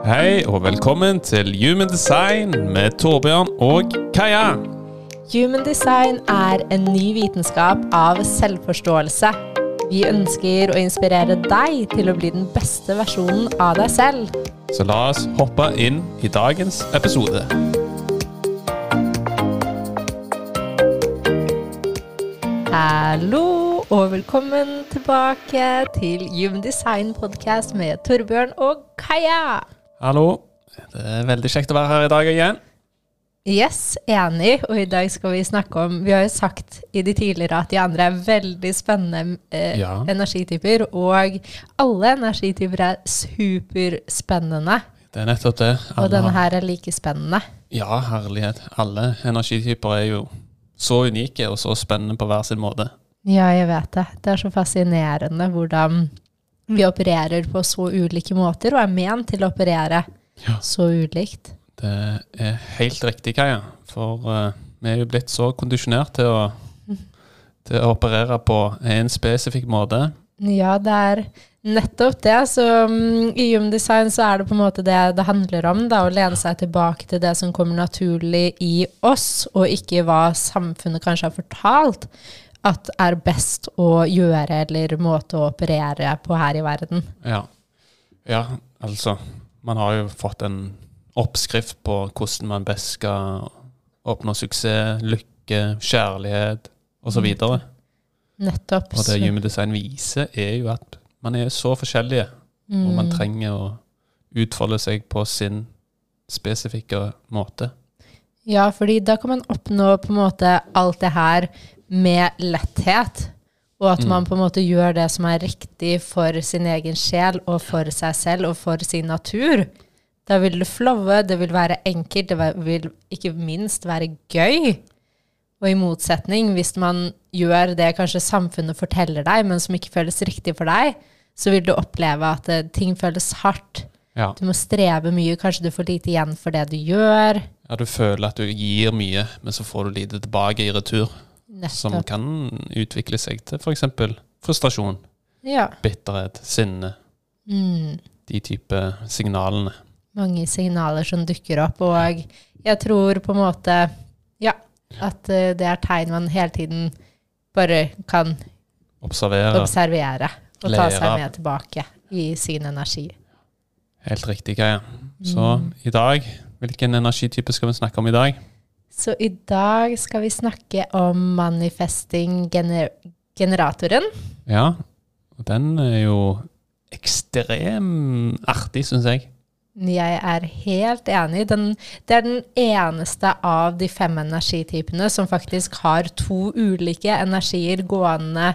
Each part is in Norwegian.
Hei og velkommen til Human Design med Torbjørn og Kaja. Human design er en ny vitenskap av selvforståelse. Vi ønsker å inspirere deg til å bli den beste versjonen av deg selv. Så la oss hoppe inn i dagens episode. Hallo og velkommen tilbake til Human Design Podcast med Torbjørn og Kaja. Hallo. Det er veldig kjekt å være her i dag igjen. Yes, enig. Og i dag skal vi snakke om Vi har jo sagt i de tidligere at de andre er veldig spennende eh, Ja. energityper. Og alle energityper er superspennende. Det er nettopp det. Og denne her er like spennende. Ja, herlighet. Alle energityper er jo så unike og så spennende på hver sin måte. Ja, jeg vet det. Det er så fascinerende hvordan vi opererer på så ulike måter, og er ment til å operere Ja. så ulikt. Det er helt riktig, Kaja. For uh, vi er jo blitt så kondisjonert til å, til å operere på en spesifikk måte. Ja, det er nettopp det. Så um, i Human Design så er det på en måte det det handler om. Da, å lene seg tilbake til det som kommer naturlig i oss, og ikke hva samfunnet kanskje har fortalt at er best å gjøre, eller måte å operere på her i verden. Ja. ja, altså Man har jo fått en oppskrift på hvordan man best skal oppnå suksess, lykke, kjærlighet osv. Og, Nettopp. og det Human Design viser, er jo at man er så forskjellige, og man trenger å utfolde seg på sin spesifikke måte. Ja, fordi da kan man oppnå på en måte alt det her med letthet. Og at man på en måte gjør det som er riktig for sin egen sjel og for seg selv og for sin natur. Da vil det flowe, det vil være enkelt, det vil ikke minst være gøy. Og i motsetning, hvis man gjør det kanskje samfunnet forteller deg, men som ikke føles riktig for deg, så vil du oppleve at eh, ting føles hardt. Ja. Du må streve mye, kanskje du får lite igjen for det du gjør. ja, du føler at du gir mye, men så får du lite tilbake i retur. Som kan utvikle seg til f.eks. frustrasjon, Ja. bitterhet, sinne. Mm. De type signalene. Mange signaler som dukker opp, og jeg tror på en måte Ja, at eh, det er tegn man hele tiden bare kan Observere. observere og ta seg med tilbake i sin energi. Helt riktig, Kaja. Så i dag, hvilken energitype skal vi snakke om i dag? Så i dag skal vi snakke om manifesting gener generatoren. Ja, den er jo ekstrem artig, syns jeg. Jeg er helt enig. Den, det er den eneste av de fem energitypene som faktisk har to ulike energier gående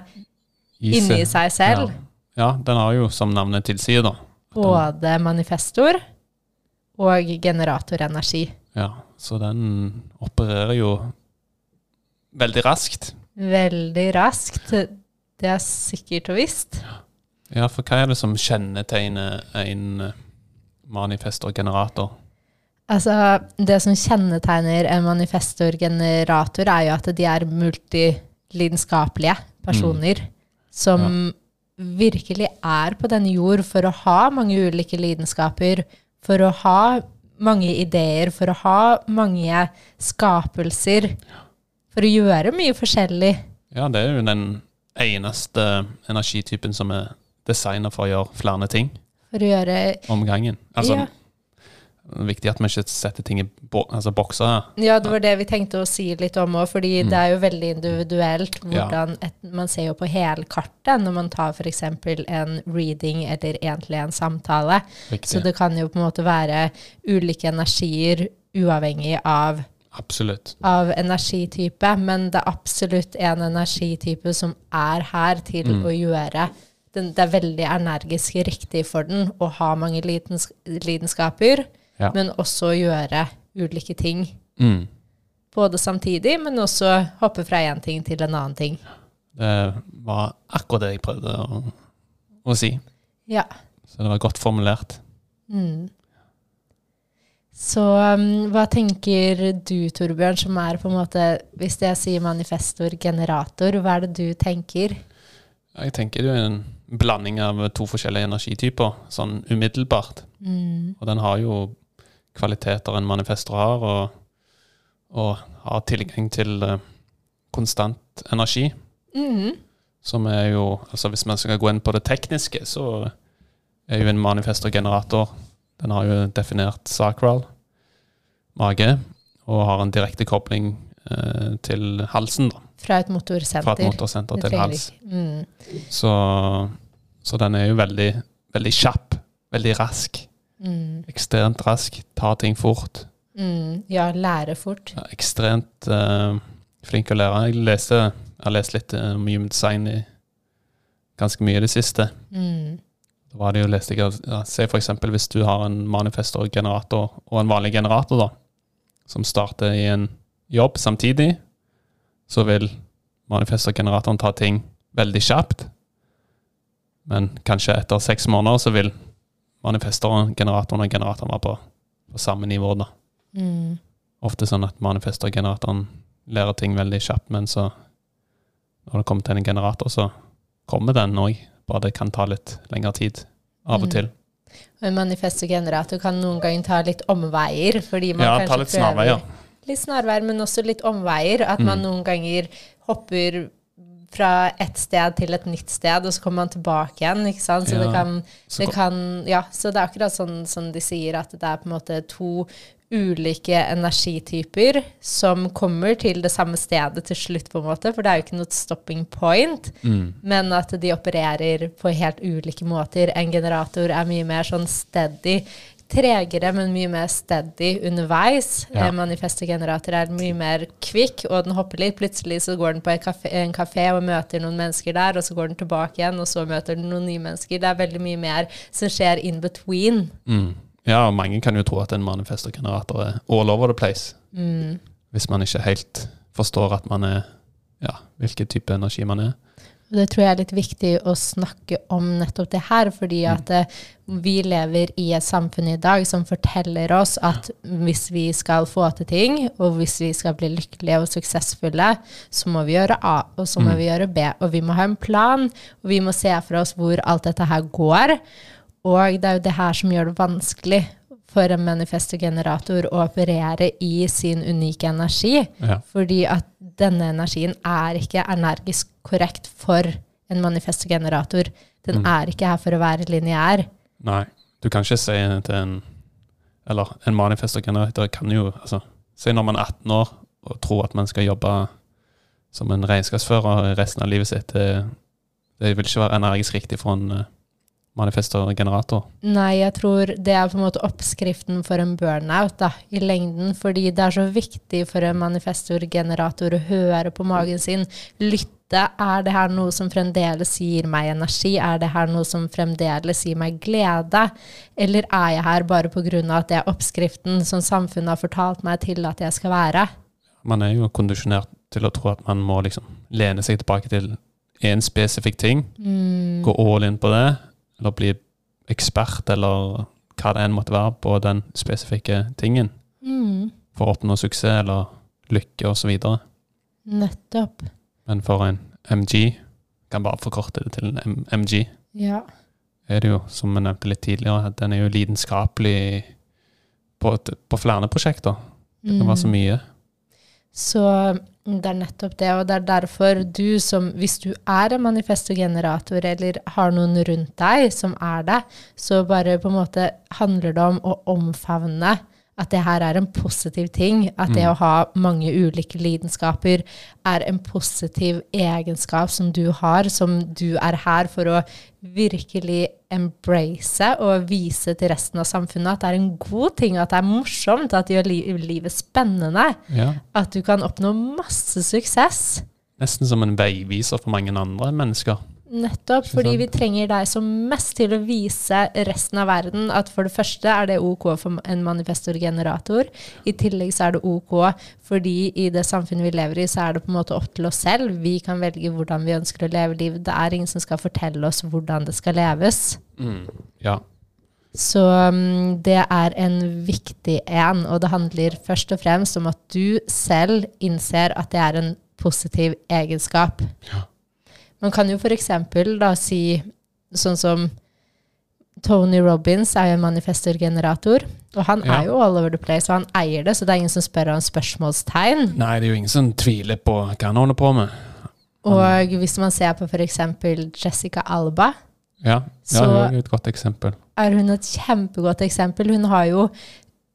I inni seg selv. Ja. ja, den har jo, som navnet tilsier, da. Både manifestor og generatorenergi. Ja, så den opererer jo veldig raskt. Veldig raskt. Det er sikkert og visst. Ja, for hva er det som kjennetegner en eh, manifestor-generator? Altså, det som kjennetegner en manifestor-generator, er jo at de er multilidenskapelige personer som virkelig er på denne jord for å ha mange ulike lidenskaper, for å ha mange ideer, for å ha mange skapelser, for å gjøre mye forskjellig. Ja, det er jo den eneste energitypen som er designet for å gjøre flere ting For å gjøre om gangen. Altså, Ja. Er viktig at vi ikke setter ting i bo altså, bokser. Ja, det var det vi tenkte å si litt om òg, fordi det er jo veldig individuelt. Hvordan et, Man ser jo på hele kartet når man tar f.eks. en reading eller egentlig en samtale. Riktig. Så det kan jo på en måte være ulike energier uavhengig av, Absolutt. av energitype, men det er absolutt en energitype som er her til Mm. å gjøre den, Det er veldig energisk riktig for den å ha mange lidens, lidenskaper, Ja. men også gjøre ulike ting Mm. både samtidig, men også hoppe fra én ting til en annen ting. Det var akkurat det jeg prøvde å, å si. Ja. Så det var godt formulert. Mm. Så um, hva tenker du, Torbjørn, som er på en måte Hvis jeg sier manifestor, generator, hva er det du tenker? Jeg tenker det er en blanding av to forskjellige energityper, sånn umiddelbart. Mm. Og den har jo kvaliteter en manifestor har, og, og har tilgang til uh, konstant energi. Mm. Som er jo Altså hvis man skal gå inn på det tekniske, så er jo en manifestor-generator Den har jo definert sacral, mage, og har en direkte kobling eh, til halsen, da. Fra et motorsenter. Fra et motorsenter til hals. Mm. Så, så den er jo veldig, veldig kjapp. Veldig rask. Mm. Ekstremt rask. ta ting fort. Mm. Ja, lære fort. Ja, ekstremt uh, flink å lære. Jeg leste, jeg har lest litt eh, om human design i ganske mye i det siste. Mm. Da var det jo leste jeg, ja, Se for eksempel hvis du har en manifestor-generator og en vanlig generator, da, som starter i en jobb samtidig, så vil manifestor-generatoren ta ting veldig kjapt. Men kanskje etter seks måneder så vil manifestoren, generatoren og generatoren var på, på samme nivå. da. Mm. Ofte sånn at manifestor-generatoren lærer ting veldig kjapt, men så når det kommer til en generator, så kommer den òg. Bare det kan ta litt lengre tid av og Mm. til. Og en manifestogenerator kan noen ganger ta litt omveier, fordi man Ja, kanskje prøver- snarveier. Litt snarveier, men også litt omveier. At man Mm. noen ganger hopper fra et sted til et nytt sted, og så kommer man tilbake igjen. ikke sant? Så Ja, det kan, det kan Ja, så det er akkurat sånn som de sier, at det er på en måte to ulike energityper som kommer til det samme stedet til slutt, på en måte, for det er jo ikke noe stopping point. Mm. Men at de opererer på helt ulike måter. En generator er mye mer sånn steady. Tregere, men mye mer steady underveis. Ja. En manifestogenerator er mye mer kvikk, og den hopper litt. Plutselig så går den på en kafé, en kafé og møter noen mennesker der, og så går den tilbake igjen, og så møter den noen nye mennesker. Det er veldig mye mer som skjer in between. Mm. Ja, og mange kan jo tro at en manifestor-generator er all over the place. Mm. Hvis man ikke helt forstår at man er Ja, hvilken type energi man er. Det tror jeg er litt viktig å snakke om nettopp det her, fordi Mm. at eh, vi lever i et samfunn i dag som forteller oss at hvis vi skal få til ting, og hvis vi skal bli lykkelige og suksessfulle, så må vi gjøre A, og så må Mm. vi gjøre B. Og vi må ha en plan, og vi må se for oss hvor alt dette her går. Og det er jo det her som gjør det vanskelig for en manifestogenerator å operere i sin unike energi. Ja. Fordi at denne energien er ikke energisk korrekt for en manifestogenerator. Den Mm. er ikke her for å være lineær. Nei, du kan ikke si til en Eller en manifestor-generator kan jo altså, Si når man er 18 år og tror at man skal jobbe som en regnskapsfører resten av livet sitt. Det, det vil ikke være energisk riktig for en manifestor-generator. Nei, jeg tror det er på en måte oppskriften for en burnout da, i lengden. Fordi det er så viktig for en manifestorgenerator å høre på magen sin. Lytte. Er det her noe som fremdeles gir meg energi? Er det her noe som fremdeles gir meg glede? Eller er jeg her bare pga. at det er oppskriften som samfunnet har fortalt meg til at jeg skal være? Man er jo kondisjonert til å tro at man må liksom lene seg tilbake til én spesifikk ting. Mm. Gå all in på det, eller bli ekspert, eller hva det enn måtte være på den spesifikke tingen. Mm. For å oppnå suksess eller lykke osv. Nettopp. Men for en MG, kan bare forkorte det til en MG, Ja. er det jo, som vi nevnte litt tidligere, at den er jo lidenskapelig på, på flere prosjekter. Det kan være så Mm. mye. Så det er nettopp det, og det er derfor du som, hvis du er en manifestogenerator, eller har noen rundt deg som er det, så bare på en måte handler det om å omfavne at det her er en positiv ting. At det Mm. å ha mange ulike lidenskaper er en positiv egenskap som du har, som du er her for å virkelig embrace og vise til resten av samfunnet at det er en god ting, at det er morsomt, at det gjør li livet spennende. Ja. At du kan oppnå masse suksess. Nesten som en veiviser for mange andre mennesker. Nettopp, fordi vi trenger deg som mest til å vise resten av verden at for det første er det ok for en manifestorgenerator. I tillegg så er det ok fordi i det samfunnet vi lever i, så er det på en måte opp til oss selv. Vi kan velge hvordan vi ønsker å leve livet. Det er ingen som skal fortelle oss hvordan det skal leves. Ja. Så um, det er en viktig en, og det handler først og fremst om at du selv innser at det er en positiv egenskap. Ja. Man kan jo eksempel da si sånn som Tony Robins er jo en manifestorgenerator, og han Ja. er jo all over the place, og han eier det, så det er ingen som spør om spørsmålstegn. Nei, det er jo ingen som tviler på hva han holder på med. Og hvis man ser på f.eks. Jessica Alba, Ja, ja Så- er et godt eksempel. er hun et kjempegodt eksempel. Hun har jo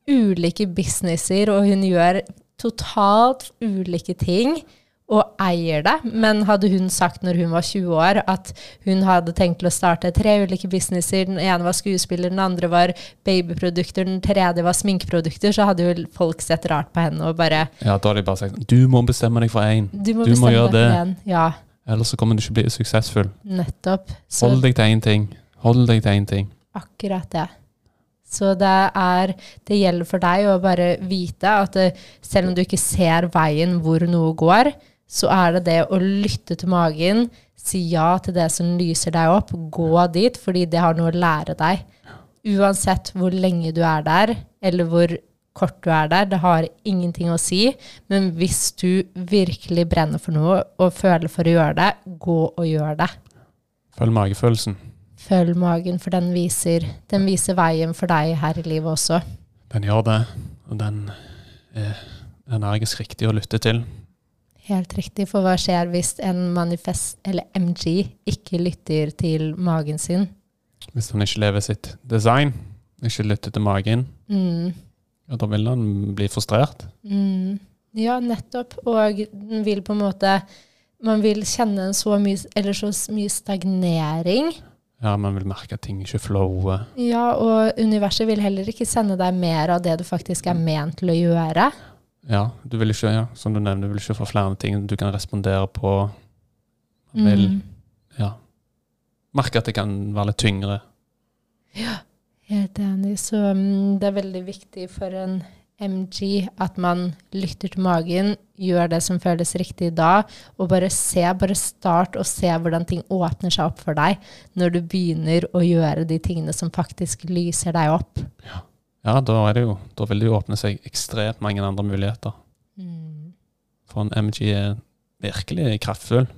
ulike businesser, og hun gjør totalt ulike ting og eier det. Men hadde hun sagt når hun var 20 år at hun hadde tenkt til å starte tre ulike businesser, den ene var skuespiller, den andre var babyprodukter, den tredje var sminkeprodukter, så hadde jo folk sett rart på henne og bare Ja, Da hadde de bare sagt du må bestemme deg for én, Du må Du må gjøre det. en. Ja, ellers så kommer du ikke bli suksessfull. nettopp. Så Hold deg til én ting. Hold deg til én ting. Akkurat det. Så det er Det gjelder for deg å bare vite at det, selv om du ikke ser veien hvor noe går, så er det det å lytte til magen, si ja til det som lyser deg opp, gå dit, fordi det har noe å lære deg. Uansett hvor lenge du er der, eller hvor kort du er der, det har ingenting å si. Men hvis du virkelig brenner for noe og føler for å gjøre det, gå og gjør det. Følg magefølelsen. Følg magen, for den viser, den viser veien for deg her i livet også. Den gjør det, og den er energisk riktig å lytte til. Helt riktig, for hva skjer hvis en manifest, eller MG, ikke lytter til magen sin? Hvis han ikke lever sitt design, ikke lytter til magen, Mm, ja, da vil han bli frustrert. mm. Ja, nettopp. Og den vil på en måte Man vil kjenne en så mye, eller så mye stagnering. Ja, Man vil merke at ting ikke flower. Ja, og universet vil heller ikke sende deg mer av det du faktisk er ment til å gjøre. Ja, du vil ikke, ja, som du nevner, du vil ikke få flere ting du kan respondere på. Man vil Mm. ja, merke at det kan være litt tyngre. Helt enig. Så mm, det er veldig viktig for en MG at man lytter til magen, gjør det som føles riktig da, og bare se, bare start og se hvordan ting åpner seg opp for deg når du begynner å gjøre de tingene som faktisk lyser deg opp. Ja, da, er det jo, da vil det jo åpne seg ekstremt mange andre muligheter. Mm. For en MG er virkelig kraftfull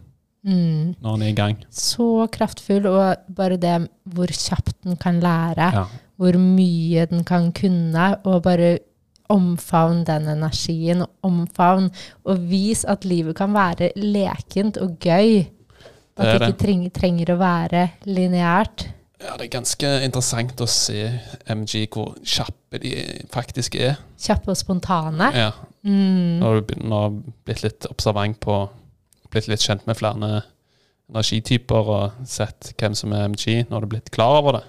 Mm. når han er i gang. Så kraftfull, og bare det hvor kjapt den kan lære, Ja, hvor mye den kan kunne, og bare omfavn den energien, omfavn, og vis at livet kan være lekent og gøy. At Det det ikke trenger, trenger å være lineært. Ja, det er ganske interessant å se MG hvor kjappe de faktisk er. Kjappe og spontane. Ja, Mm. Når du har blitt litt observant på Blitt litt kjent med flere energityper og sett hvem som er MG, når du er blitt klar over det.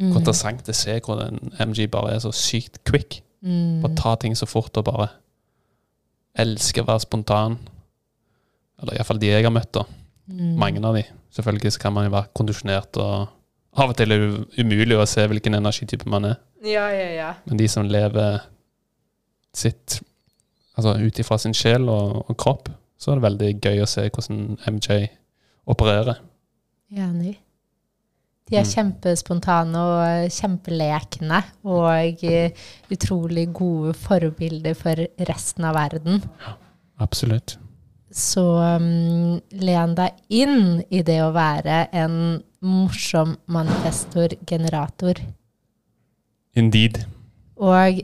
Hvor Mm. interessant å se hvordan MG bare er så sykt quick. Mm. Bare ta ting så fort og bare elsker å være spontan. Eller iallfall de jeg har møtt, da. Mm. Mange av de. Selvfølgelig kan man jo være kondisjonert, og av og til er det umulig å se hvilken energitype man er. Ja, ja, ja. Men de som lever sitt Altså ut ifra sin sjel og, og kropp, så er det veldig gøy å se hvordan MJ opererer. Enig. De er Mm. kjempespontane og kjempelekne, og eh, utrolig gode forbilder for resten av verden. Ja, Absolutt. Så um, len deg inn i det å være en morsom manifestor-generator. Indeed. Og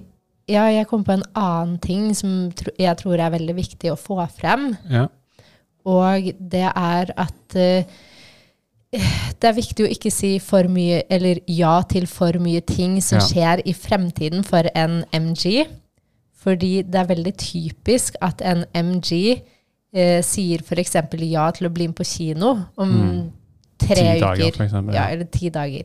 ja, jeg kom på en annen ting som tro- jeg tror er veldig viktig å få frem. Ja. Og det er at uh, det er viktig å ikke si for mye, eller ja til for mye ting som Ja. skjer i fremtiden for en MG. Fordi det er veldig typisk at en MG eh, sier f.eks. ja til å bli med på kino om Mm. tre Ti uker. dager, for eksempel. Ja, eller ti dager.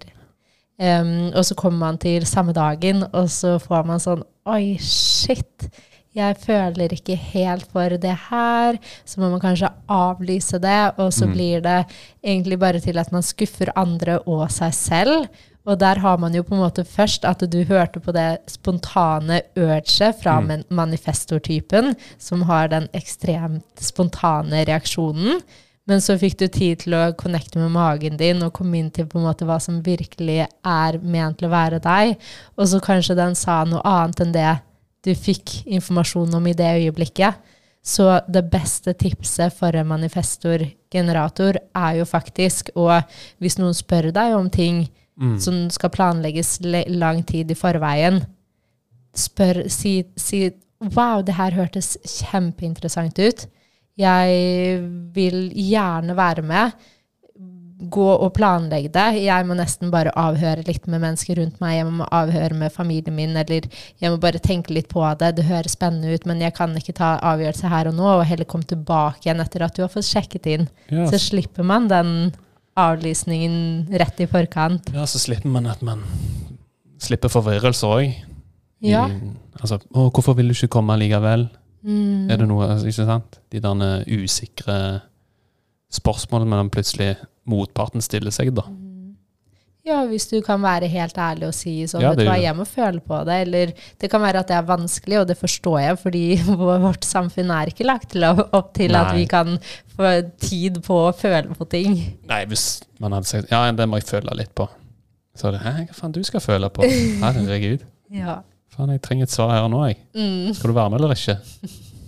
Um, og så kommer man til samme dagen, og så får man sånn Oi, shit. Jeg føler ikke helt for det her. Så må man kanskje avlyse det, og så Mm. blir det egentlig bare til at man skuffer andre og seg selv. Og der har man jo på en måte først at du hørte på det spontane urget fra Mm. manifestortypen, som har den ekstremt spontane reaksjonen. Men så fikk du tid til å connecte med magen din og komme inn til på en måte hva som virkelig er ment til å være deg. Og så kanskje den sa noe annet enn det du fikk informasjon om i det øyeblikket. Så det beste tipset for en manifestor-generator er jo faktisk å Hvis noen spør deg om ting Mm. som skal planlegges lang tid i forveien, spør Si, si Wow, det her hørtes kjempeinteressant ut. Jeg vil gjerne være med. Gå og planlegge det. Jeg må nesten bare avhøre litt med mennesker rundt meg. Jeg må avhøre med familien min, eller jeg må bare tenke litt på det. Det høres spennende ut, men jeg kan ikke ta avgjørelse her og nå, og heller komme tilbake igjen etter at du har fått sjekket inn. Yes. Så slipper man den avlysningen rett i forkant. ja, så slipper man at man slipper forvirrelse òg. Ja. Altså, å, hvorfor vil du ikke komme likevel? Mm. Er det noe, altså, ikke sant? De der usikre spørsmålene mellom plutselig motparten stiller seg, da. Ja, hvis du kan være helt ærlig og si sånn, Ja, vet du hva, jeg må føle på det, eller det kan være at det er vanskelig, og det forstår jeg, fordi vårt samfunn er ikke lagt opp til at vi kan få tid på å føle på ting. Nei, hvis man hadde sagt ja, det må jeg føle litt på. Så det hæ, hva faen du skal føle på? Herregud. Ja. Faen, jeg trenger et svar her og nå, jeg. Mm. Skal du være med eller ikke?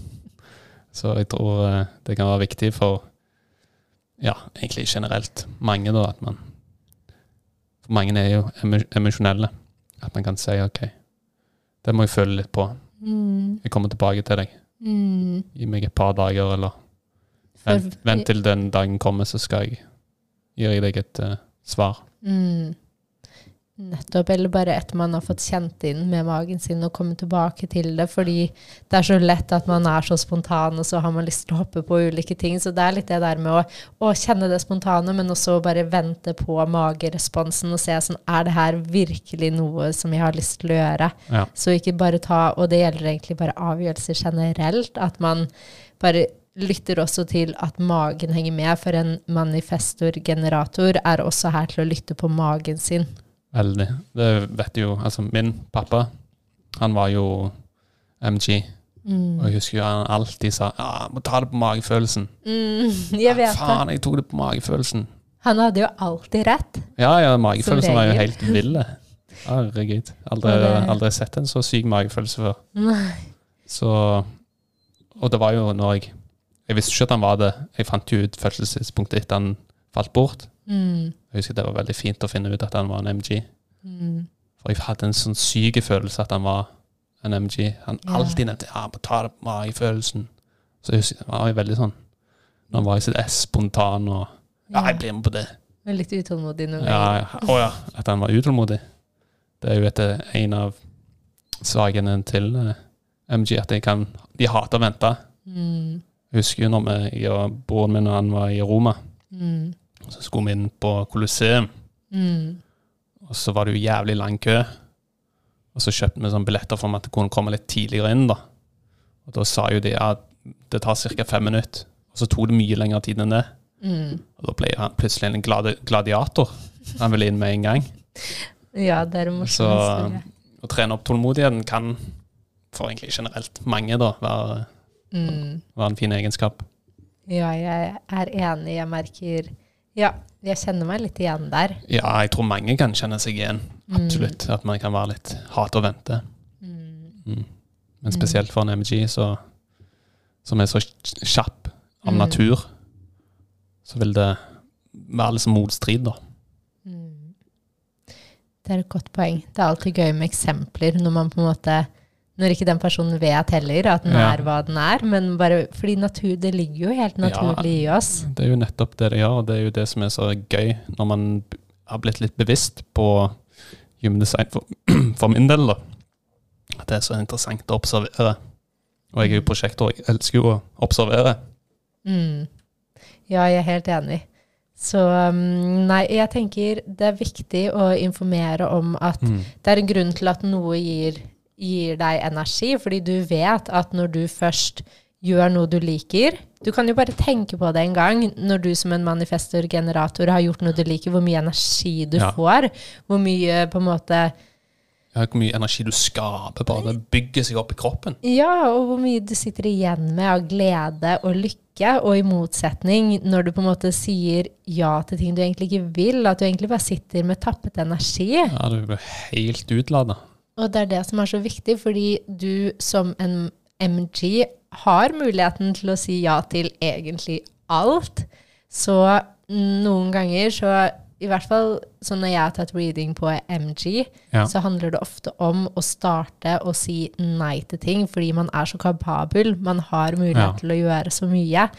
Så jeg tror eh, det kan være viktig for ja, egentlig generelt mange, da, at man For mange er jo emosjonelle. At man kan si OK, det må jeg føle litt på. Mm. Jeg kommer tilbake til deg. Mm. Gi meg et par dager, eller vent, vent til den dagen kommer, så skal jeg gi deg et uh, svar. Mm. Nettopp. Eller bare etter man har fått kjent inn med magen sin og komme tilbake til det. Fordi det er så lett at man er så spontan, og så har man lyst til å hoppe på ulike ting. Så det er litt det der med å, å kjenne det spontane, men også bare vente på mageresponsen og se sånn Er det her virkelig noe som jeg har lyst til å gjøre? Ja. Så ikke bare ta Og det gjelder egentlig bare avgjørelser generelt. At man bare lytter også til at magen henger med, for en manifestor-generator er også her til å lytte på magen sin. Veldig. Det vet du jo. Altså, min pappa, han var jo MG. Mm. Og jeg husker jo han alltid sa ja, ah, må ta det på magefølelsen. Mm, jeg vet det. faen, jeg tok det på magefølelsen. Han hadde jo alltid rett. Ja, ja, magefølelsen var jo helt vill. Herregud. Aldri, aldri sett en så syk magefølelse før. Nei. Så Og det var jo når jeg Jeg visste ikke at han var det. Jeg fant jo ut fødselstidspunktet etter han falt bort. Mm, Jeg husker det var veldig fint å finne ut at han var en MG. mm, For jeg hadde en sånn syk følelse at han var en MG. Han yeah. alltid nevnte ja, må ta det på magefølelsen. Så jeg husker, han var jo veldig sånn Når han var i sitt ess, spontan og Ja, jeg blir med på det. Er litt utålmodig nå? Ja, ja. Å ja, at han var utålmodig. Det er jo etter en av svakene til eh, MG at de kan De hater å vente. Mm, Jeg husker jo når vi, jeg og broren min og han var i Roma, mm, så skulle vi inn på Colosseum. mm, Og så var det jo jævlig lang kø. Og så kjøpte vi sånne billetter for at det kunne komme litt tidligere inn. da. Og da sa jo de at det tar ca. fem minutter. Og så tok det mye lengre tid enn det. mm. Og da ble han plutselig en gladi gladiator. Han ville inn med en gang. Ja, det er en morsom Så historie. å trene opp tålmodigheten kan for egentlig generelt mange da, være, Mm. være en fin egenskap. Ja, jeg er enig. Jeg merker Ja, jeg kjenner meg litt igjen der. Ja, jeg tror mange kan kjenne seg igjen. Absolutt. At man kan være litt hate og vente. Mm. Mm. Men spesielt for en MG så, som er så kjapp av Mm. natur, så vil det være liksom motstrid, da. Mm. Det er et godt poeng. Det er alltid gøy med eksempler når man på en måte når ikke den personen vet heller at den Ja. er hva den er, men bare fordi natur, det ligger jo helt naturlig i oss. Det er jo nettopp det det gjør, og det er jo det som er så gøy når man har blitt litt bevisst på human design for, for min del, da. Det er så interessant å observere. Og jeg er jo prosjektor, jeg elsker jo å observere. Mm. Ja, jeg er helt enig. Så um, nei, jeg tenker det er viktig å informere om at Mm. det er en grunn til at noe gir, gir deg energi, fordi du vet at når du først gjør noe du liker Du kan jo bare tenke på det en gang, når du som en manifestor-generator har gjort noe du liker, hvor mye energi du Ja. får. Hvor mye på en måte Ja, hvor mye energi du skaper, bare det bygger seg opp i kroppen. Ja, og hvor mye du sitter igjen med av glede og lykke, og i motsetning når du på en måte sier ja til ting du egentlig ikke vil, at du egentlig bare sitter med tappet energi. Ja, du blir helt utlada. Og det er det som er så viktig, fordi du som en MG har muligheten til å si ja til egentlig alt. Så noen ganger så i hvert fall så når jeg har tatt reading på MG, Ja. så handler det ofte om å starte å si nei til ting, fordi man er så kapabel. Man har mulighet Ja. til å gjøre så mye.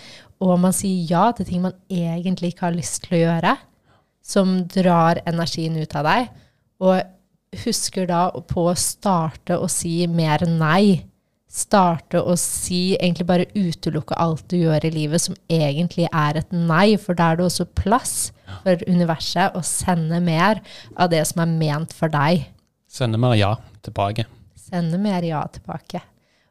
Og man sier ja til ting man egentlig ikke har lyst til å gjøre, som drar energien ut av deg. Og husker da på å starte å si mer nei. Starte å si, egentlig bare utelukke alt du gjør i livet som egentlig er et nei, for da er det også plass for universet å sende mer av det som er ment for deg. Sende mer ja tilbake. Sende mer ja tilbake.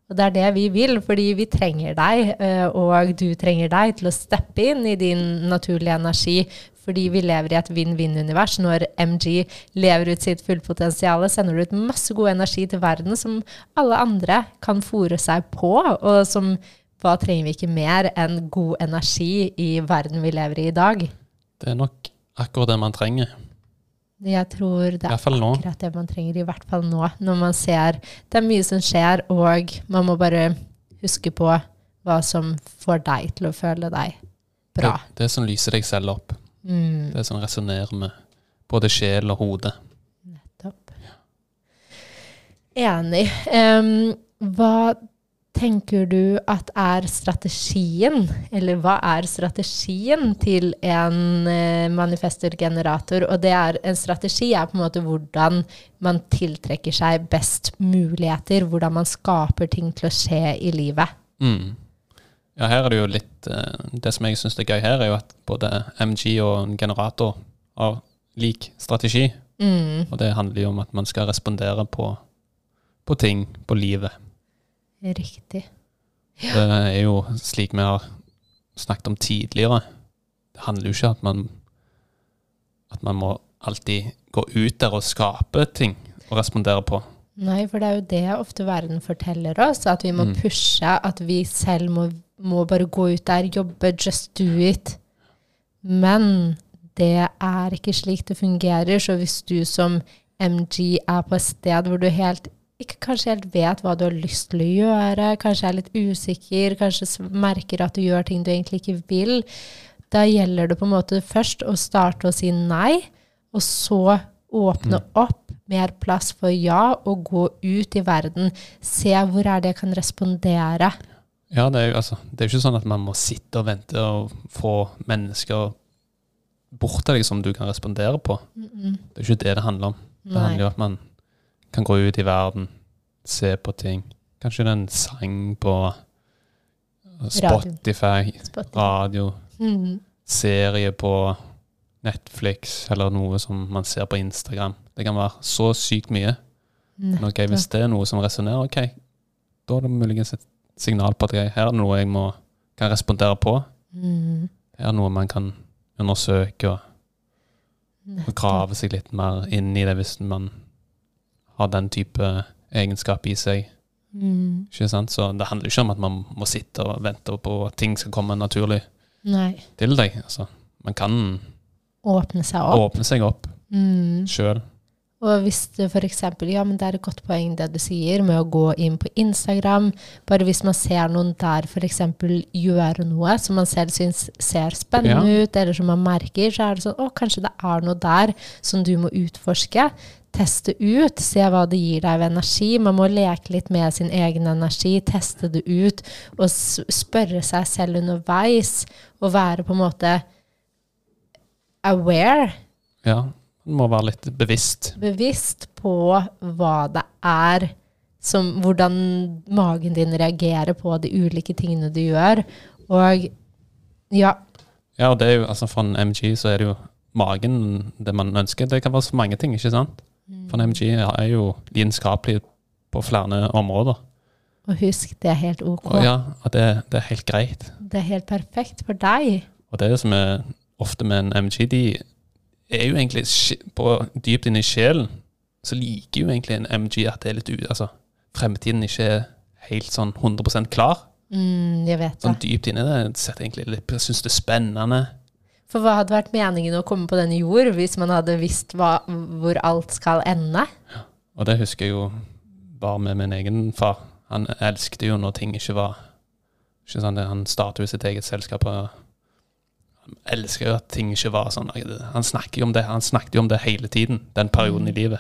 Og det er det vi vil, fordi vi trenger deg, eh, og du trenger deg til å steppe inn i din naturlige energi, fordi vi lever i et vinn-vinn-univers. Når MG lever ut sitt fullpotensial, sender du ut masse god energi til verden som alle andre kan fòre seg på, og som hva trenger vi ikke mer enn god energi i verden vi lever i i dag? Det er nok akkurat det man trenger. Jeg tror det er akkurat det man trenger, i hvert fall nå. Når man ser det er mye som skjer, og man må bare huske på hva som får deg til å føle deg bra. Det, det som lyser deg selv opp. Mm, Det som resonnerer med både sjel og hode. nettopp. Enig. Um, hva tenker du at er strategien, eller hva er strategien til en eh, manifestorgenerator? Og det er, en strategi er på en måte hvordan man tiltrekker seg best muligheter, hvordan man skaper ting til å skje i livet. Mm. Ja, her er det jo litt eh, Det som jeg syns er gøy her, er jo at både MG og en generator har lik strategi. Mm, Og det handler jo om at man skal respondere på, på ting, på livet. riktig. Det er jo slik vi har snakket om tidligere. Det handler jo ikke om at man at man må alltid gå ut der og skape ting og respondere på. Nei, for det er jo det ofte verden forteller oss, at vi må Mm. pushe, at vi selv må, må bare gå ut der, jobbe, just do it. Men det er ikke slik det fungerer, så hvis du som MG er på et sted hvor du helt ikke kanskje helt vet hva du har lyst til å gjøre, kanskje er litt usikker, kanskje merker at du gjør ting du egentlig ikke vil, da gjelder det på en måte først å starte å si nei, og så åpne opp mer plass for ja, og gå ut i verden. Se hvor er det jeg kan respondere. Ja, det er jo altså, det er ikke sånn at man må sitte og vente og få mennesker bort til deg som du kan respondere på. Det er ikke det det handler om. Det Nei. handler jo om at man kan gå ut i verden, se på ting. Kanskje det er en sang på Spotify, Spotify. radio, Mm. serie på Netflix eller noe som man ser på Instagram. Det kan være så sykt mye. Men okay, hvis det er noe som resonnerer, ok, da er det muligens et signal på at jeg, her er det noe jeg må, kan respondere på. Mm. Her er det noe man kan undersøke og, og grave seg litt mer inn i det hvis man har den type egenskap i seg. Mm. Ikke sant? Så det handler ikke om at man må sitte og vente på at ting skal komme naturlig Nei. til deg. Altså, man kan Åpne seg opp. åpne seg opp Mm. sjøl. Og hvis det eksempel, ja, men det er et godt poeng det du sier, med å gå inn på Instagram, bare hvis man ser noen der eksempel gjøre noe som man selv syns ser spennende ut, eller som man merker, så er det sånn, å, kanskje det er noe der som du må utforske. Teste ut, se hva det gir deg av energi. Man må leke litt med sin egen energi, teste det ut, og spørre seg selv underveis, og være på en måte aware Ja, må være litt bevisst. bevisst på hva det er som Hvordan magen din reagerer på de ulike tingene du gjør. Og ja, Ja, og det er jo, altså For en MG så er det jo magen det man ønsker. Det kan være så mange ting, ikke sant? For en MG er jo lidenskapelig på flere områder. og husk, det er helt ok. Og ja, og det, det er helt greit. Det er helt perfekt for deg. Og det er det som er ofte med en MG, de er jo egentlig på dypt inni sjelen, så liker jo egentlig en MG at det er litt u, altså fremtiden ikke er helt sånn 100% klar. Mm, jeg vet det. Sånn dypt inni det Jeg syns det er spennende. For hva hadde vært meningen å komme på denne jord hvis man hadde visst hva, hvor alt skal ende? Og det husker jeg jo bare med min egen far. Han elsket jo når ting ikke var Ikke sånn det- Han startet jo sitt eget selskap. og Elsker jo at ting ikke var sånn. Han snakker jo om det Han snakket jo om det hele tiden, den perioden i livet.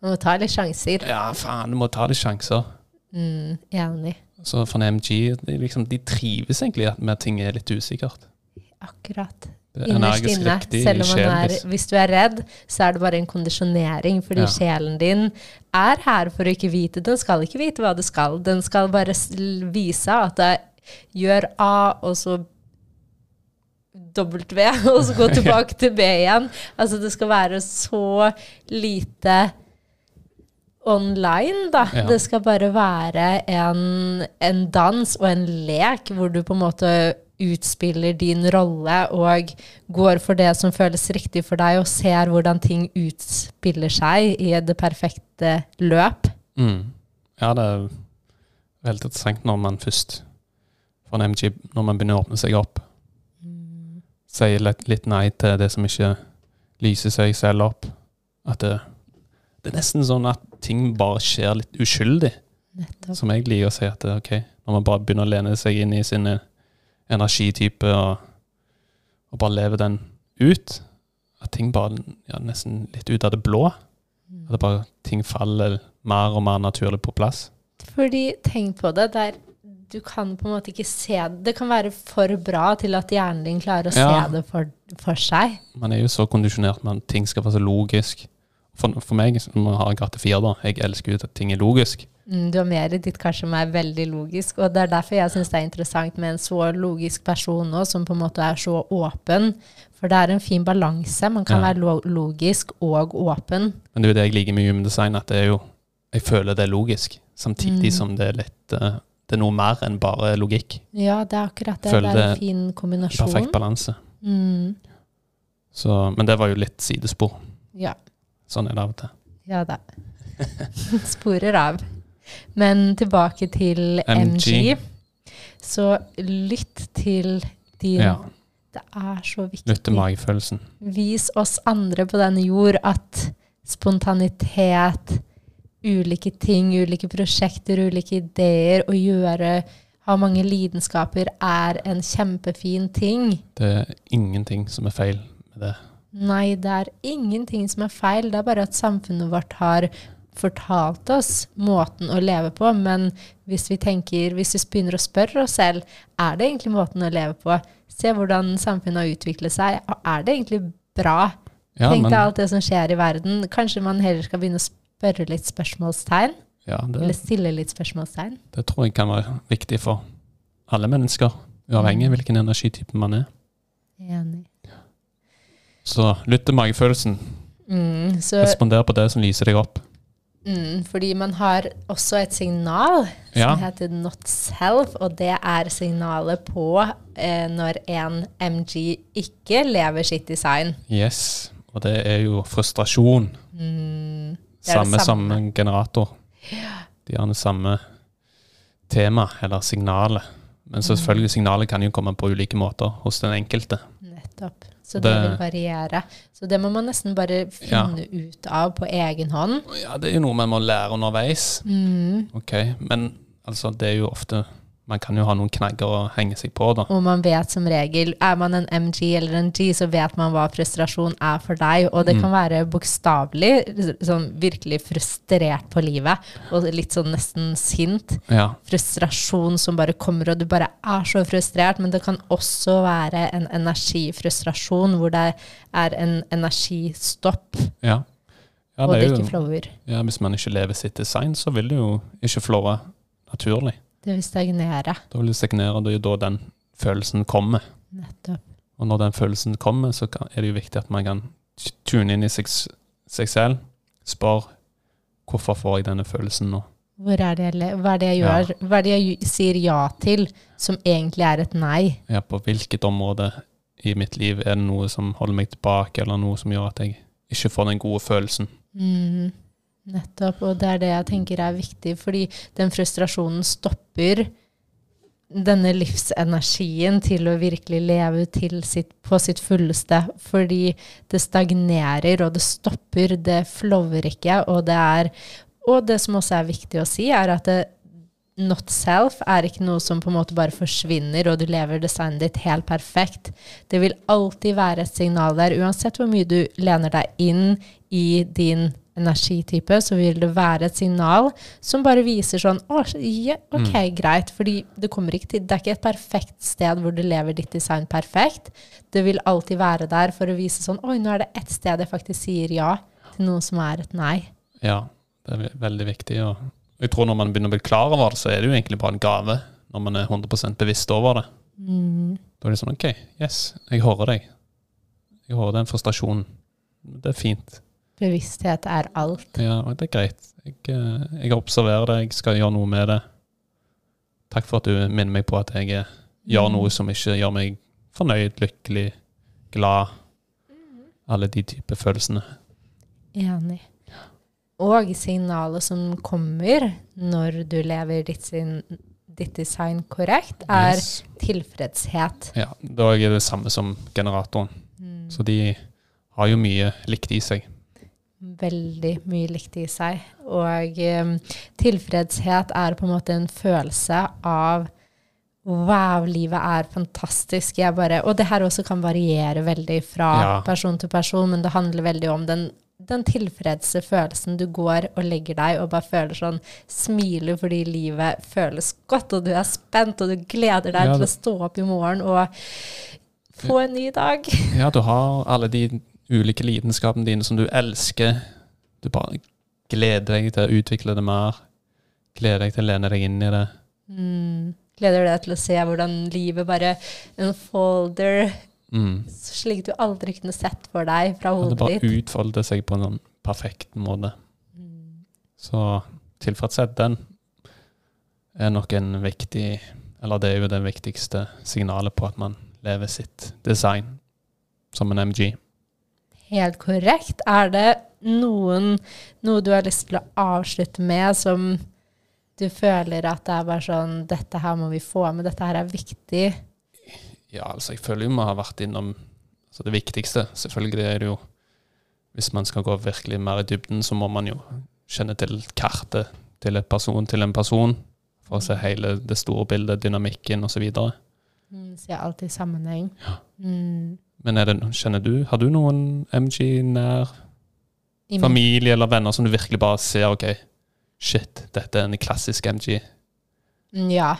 Man må ta litt sjanser. Ja, faen, du må ta litt sjanser. Mm, enig. Så for en MG, de, liksom, de trives egentlig med at ting er litt usikkert. Akkurat. Er Innerst inne. Selv om man er, hvis du er redd, så er det bare en kondisjonering, fordi Ja. sjelen din er her for å ikke vite. Den skal ikke vite hva det skal. Den skal bare vise at det gjør A, og så W, og så gå tilbake til B igjen. Altså det skal være så lite online, da. Ja. Det skal bare være en, en dans og en lek hvor du på en måte utspiller din rolle og går for det som føles riktig for deg, og ser hvordan ting utspiller seg i det perfekte løp. Mm. Ja, det er veldig interessant når man først får en MG, når man begynner å åpne seg opp. Sier litt, nei til det som ikke lyser seg selv opp. At det, det er nesten sånn at ting bare skjer litt uskyldig. Nettopp. Som jeg liker å si at det, ok, når man bare begynner å lene seg inn i sin energityper energitype og, og bare leve den ut, at ting bare ja, nesten litt ut av det blå. At det bare ting faller mer og mer naturlig på plass. Fordi, tenk på det, der du kan på en måte ikke se det. Det kan være for bra til at hjernen din klarer å Ja. se det for, for seg. Man er jo så kondisjonert med at ting skal være så logisk. For, for meg, som har gratte fire, da, jeg elsker jo at ting er logisk. Mm, Du har mer i ditt kar som er veldig logisk, og det er derfor jeg syns det er interessant med en så logisk person nå, som på en måte er så åpen. For det er en fin balanse. Man kan Ja. være lo logisk og åpen. Men det er jo det jeg liker med human design, at det er jo Jeg føler det er logisk, samtidig Mm. som det er litt eh, Det er noe mer enn bare logikk. Ja, det er akkurat det. Føler det er en fin kombinasjon. perfekt balanse. Mm, Så, men det var jo litt sidespor. ja. Sånn er det av og til. Ja da. Sporer av. Men tilbake til MG. MG. Så lytt til din Ja. Det er så viktig. Lytt til magefølelsen. Vis oss andre på denne jord at spontanitet, ulike ting, ulike prosjekter, ulike ideer, å gjøre Ha mange lidenskaper er en kjempefin ting. Det er ingenting som er feil med det. Nei, det er ingenting som er feil. Det er bare at samfunnet vårt har fortalt oss måten å leve på. Men hvis vi tenker, hvis vi begynner å spørre oss selv er det egentlig måten å leve på, se hvordan samfunnet har utviklet seg, og er det egentlig bra? Ja, Tenk deg alt det som skjer i verden. Kanskje man heller skal begynne å spørre litt spørsmålstegn? ja, det, Eller stille litt spørsmålstegn? det tror jeg kan være viktig for alle mennesker, uavhengig av hvilken energitype man er. Enig. Så lytt til magefølelsen. Mm, så, Responder på det som lyser deg opp. mm, fordi man har også et signal Ja. som heter not self, og det er signalet på eh, når en MG ikke lever sitt design. Yes. Og det er jo frustrasjon. Mm, Samme som samme. en generator. De har det samme tema, eller signalet. Men Mm. selvfølgelig, signalet kan jo komme på ulike måter hos den enkelte. Nettopp. Så det, Det- vil variere. Så det må man nesten bare Ja. finne ut av på egen hånd. Ja, det er jo noe man må lære underveis. Mm. Ok, Men altså, det er jo ofte Man kan jo ha noen knagger å henge seg på, da. Og man vet som regel Er man en MG eller en G, så vet man hva frustrasjon er for deg. Og det Mm. kan være bokstavelig, sånn virkelig frustrert på livet. Og litt sånn nesten sint. Ja. Frustrasjon som bare kommer, og du bare er så frustrert. Men det kan også være en energifrustrasjon hvor det er en energistopp, ja. ja og det det ikke flower. ja, hvis man ikke lever sitt design, så vil det jo ikke flåre naturlig. Det vil stagnere. Da vil det stagnere, og det er jo da den følelsen kommer. Nettopp. Og når den følelsen kommer, så er det jo viktig at man kan tune inn i seg, seg selv. Spør hvorfor får jeg denne følelsen nå? Hvor er det hva er det jeg Ja. Hva er det jeg sier ja til, som egentlig er et nei? Ja, på hvilket område i mitt liv er det noe som holder meg tilbake, eller noe som gjør at jeg ikke får den gode følelsen? Mm, nettopp. Og det er det jeg tenker er viktig, fordi den frustrasjonen stopper denne livsenergien til å virkelig leve til sitt, på sitt fulleste. Fordi det stagnerer, og det stopper, det flower ikke. Og det er Og det som også er viktig å si, er at det, not self er ikke noe som på en måte bare forsvinner, og du lever designet ditt helt perfekt. Det vil alltid være et signal der. Uansett hvor mye du lener deg inn i din energitype, så vil det være et signal som bare viser sånn Å, ja, OK, greit. Fordi det kommer ikke til Det er ikke et perfekt sted hvor du lever ditt design perfekt. Det vil alltid være der for å vise sånn Oi, nå er det ett sted jeg faktisk sier ja til noe som er et nei. Ja, det er ve- veldig viktig. Og jeg tror når man begynner å bli klar over det, så er det jo egentlig bare en gave. Når man er 100% bevisst over det. Da er det sånn OK, yes, jeg hører deg. Jeg hører den frustrasjonen. Det er fint. Bevissthet er alt. Ja, og det er greit. Jeg, eh, jeg observerer det, jeg skal gjøre noe med det. Takk for at du minner meg på at jeg eh, gjør noe som ikke gjør meg fornøyd, lykkelig, glad. Alle de typer følelsene. Enig. Og signalet som kommer når du lever ditt, sin, ditt design korrekt, er Yes. tilfredshet. Ja, da er det samme som generatoren. Så de har jo mye likt i seg. Veldig mye likt i seg. Og um, tilfredshet er på en måte en følelse av Wow, livet er fantastisk. Jeg bare, og det her også kan variere veldig fra Ja. person til person, men det handler veldig om den, den tilfredse følelsen. Du går og legger deg og bare føler sånn Smiler fordi livet føles godt, og du er spent, og du gleder deg Ja, til å stå opp i morgen og få en ny dag. Ja, du har alle de ulike lidenskapene dine som du elsker. Du bare gleder deg til å utvikle det mer. Gleder deg til å lene deg inn i det. Mm. Gleder deg til å se hvordan livet bare unfolder Mm. slik du aldri kunne sett for deg fra At det hodet bare utfolder seg på en sånn perfekt måte. Så tilfredshet, den er nok en viktig Eller det er jo det viktigste signalet på at man lever sitt design som en MG. Helt korrekt. Er det noen, noe du har lyst til å avslutte med som du føler at det er bare sånn Dette her må vi få med, dette her er viktig. Ja, altså, jeg føler jo vi har vært innom altså det viktigste. Selvfølgelig er det jo Hvis man skal gå virkelig mer i dybden, så må man jo kjenne til kartet til en person til en person, for å se hele det store bildet, dynamikken osv. Mm, Se alt i sammenheng. Mm. Men det, kjenner du, har du noen MG nær familie eller venner som du virkelig bare ser OK, shit, dette er en klassisk MG? Mm, Ja,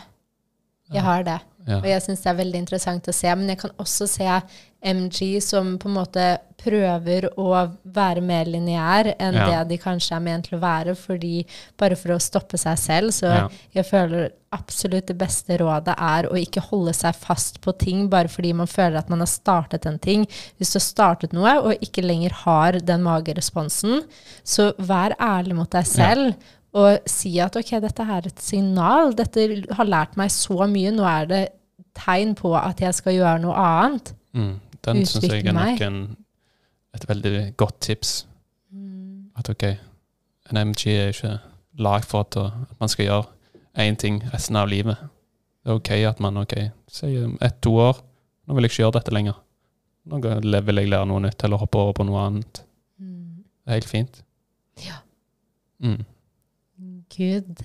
jeg har det. Ja. Og jeg syns det er veldig interessant å se. Men jeg kan også se MG som på en måte prøver å være mer lineær enn Ja. det de kanskje er ment til å være, fordi bare for å stoppe seg selv. Så Ja. jeg føler absolutt det beste rådet er å ikke holde seg fast på ting bare fordi man føler at man har startet en ting. Hvis du har startet noe og ikke lenger har den mageresponsen, så vær ærlig mot deg selv. Og si at ok, dette er et signal, dette har lært meg så mye, nå er det tegn på at jeg skal gjøre noe annet. Mm, den syns jeg er nok en, et veldig godt tips. Mm. At ok, en MG er ikke lag for at, at man skal gjøre én ting resten av livet. Det er ok at man ok, sier om ett-to år Nå vil jeg ikke gjøre dette lenger. Nå vil jeg lære noe nytt eller hoppe over på noe annet. Mm. Det er helt fint. Ja. Mm. Gud.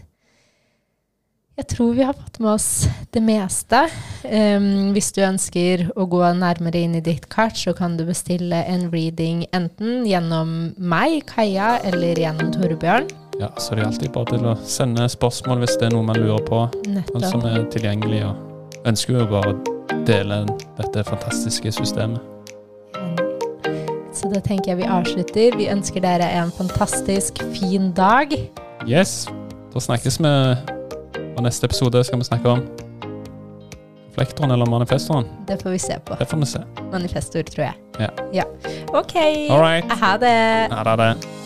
Jeg tror vi har fått med oss det meste. Um, hvis du ønsker å gå nærmere inn i ditt kart, så kan du bestille en reading enten gjennom meg, Kaja, eller gjennom Torbjørn. Ja, så det er alltid bare til å sende spørsmål hvis det er noe man lurer på, og som er tilgjengelig. Og ønsker jo bare å dele dette fantastiske systemet. Så da tenker jeg vi avslutter. Vi ønsker dere en fantastisk fin dag. Yes, da snakkes vi. på neste episode skal vi snakke om Flektoren eller manifestoren. Det får vi se på. Det får vi se. Manifestor, tror jeg. Ja. ja. OK. All. Ha det. Ha det.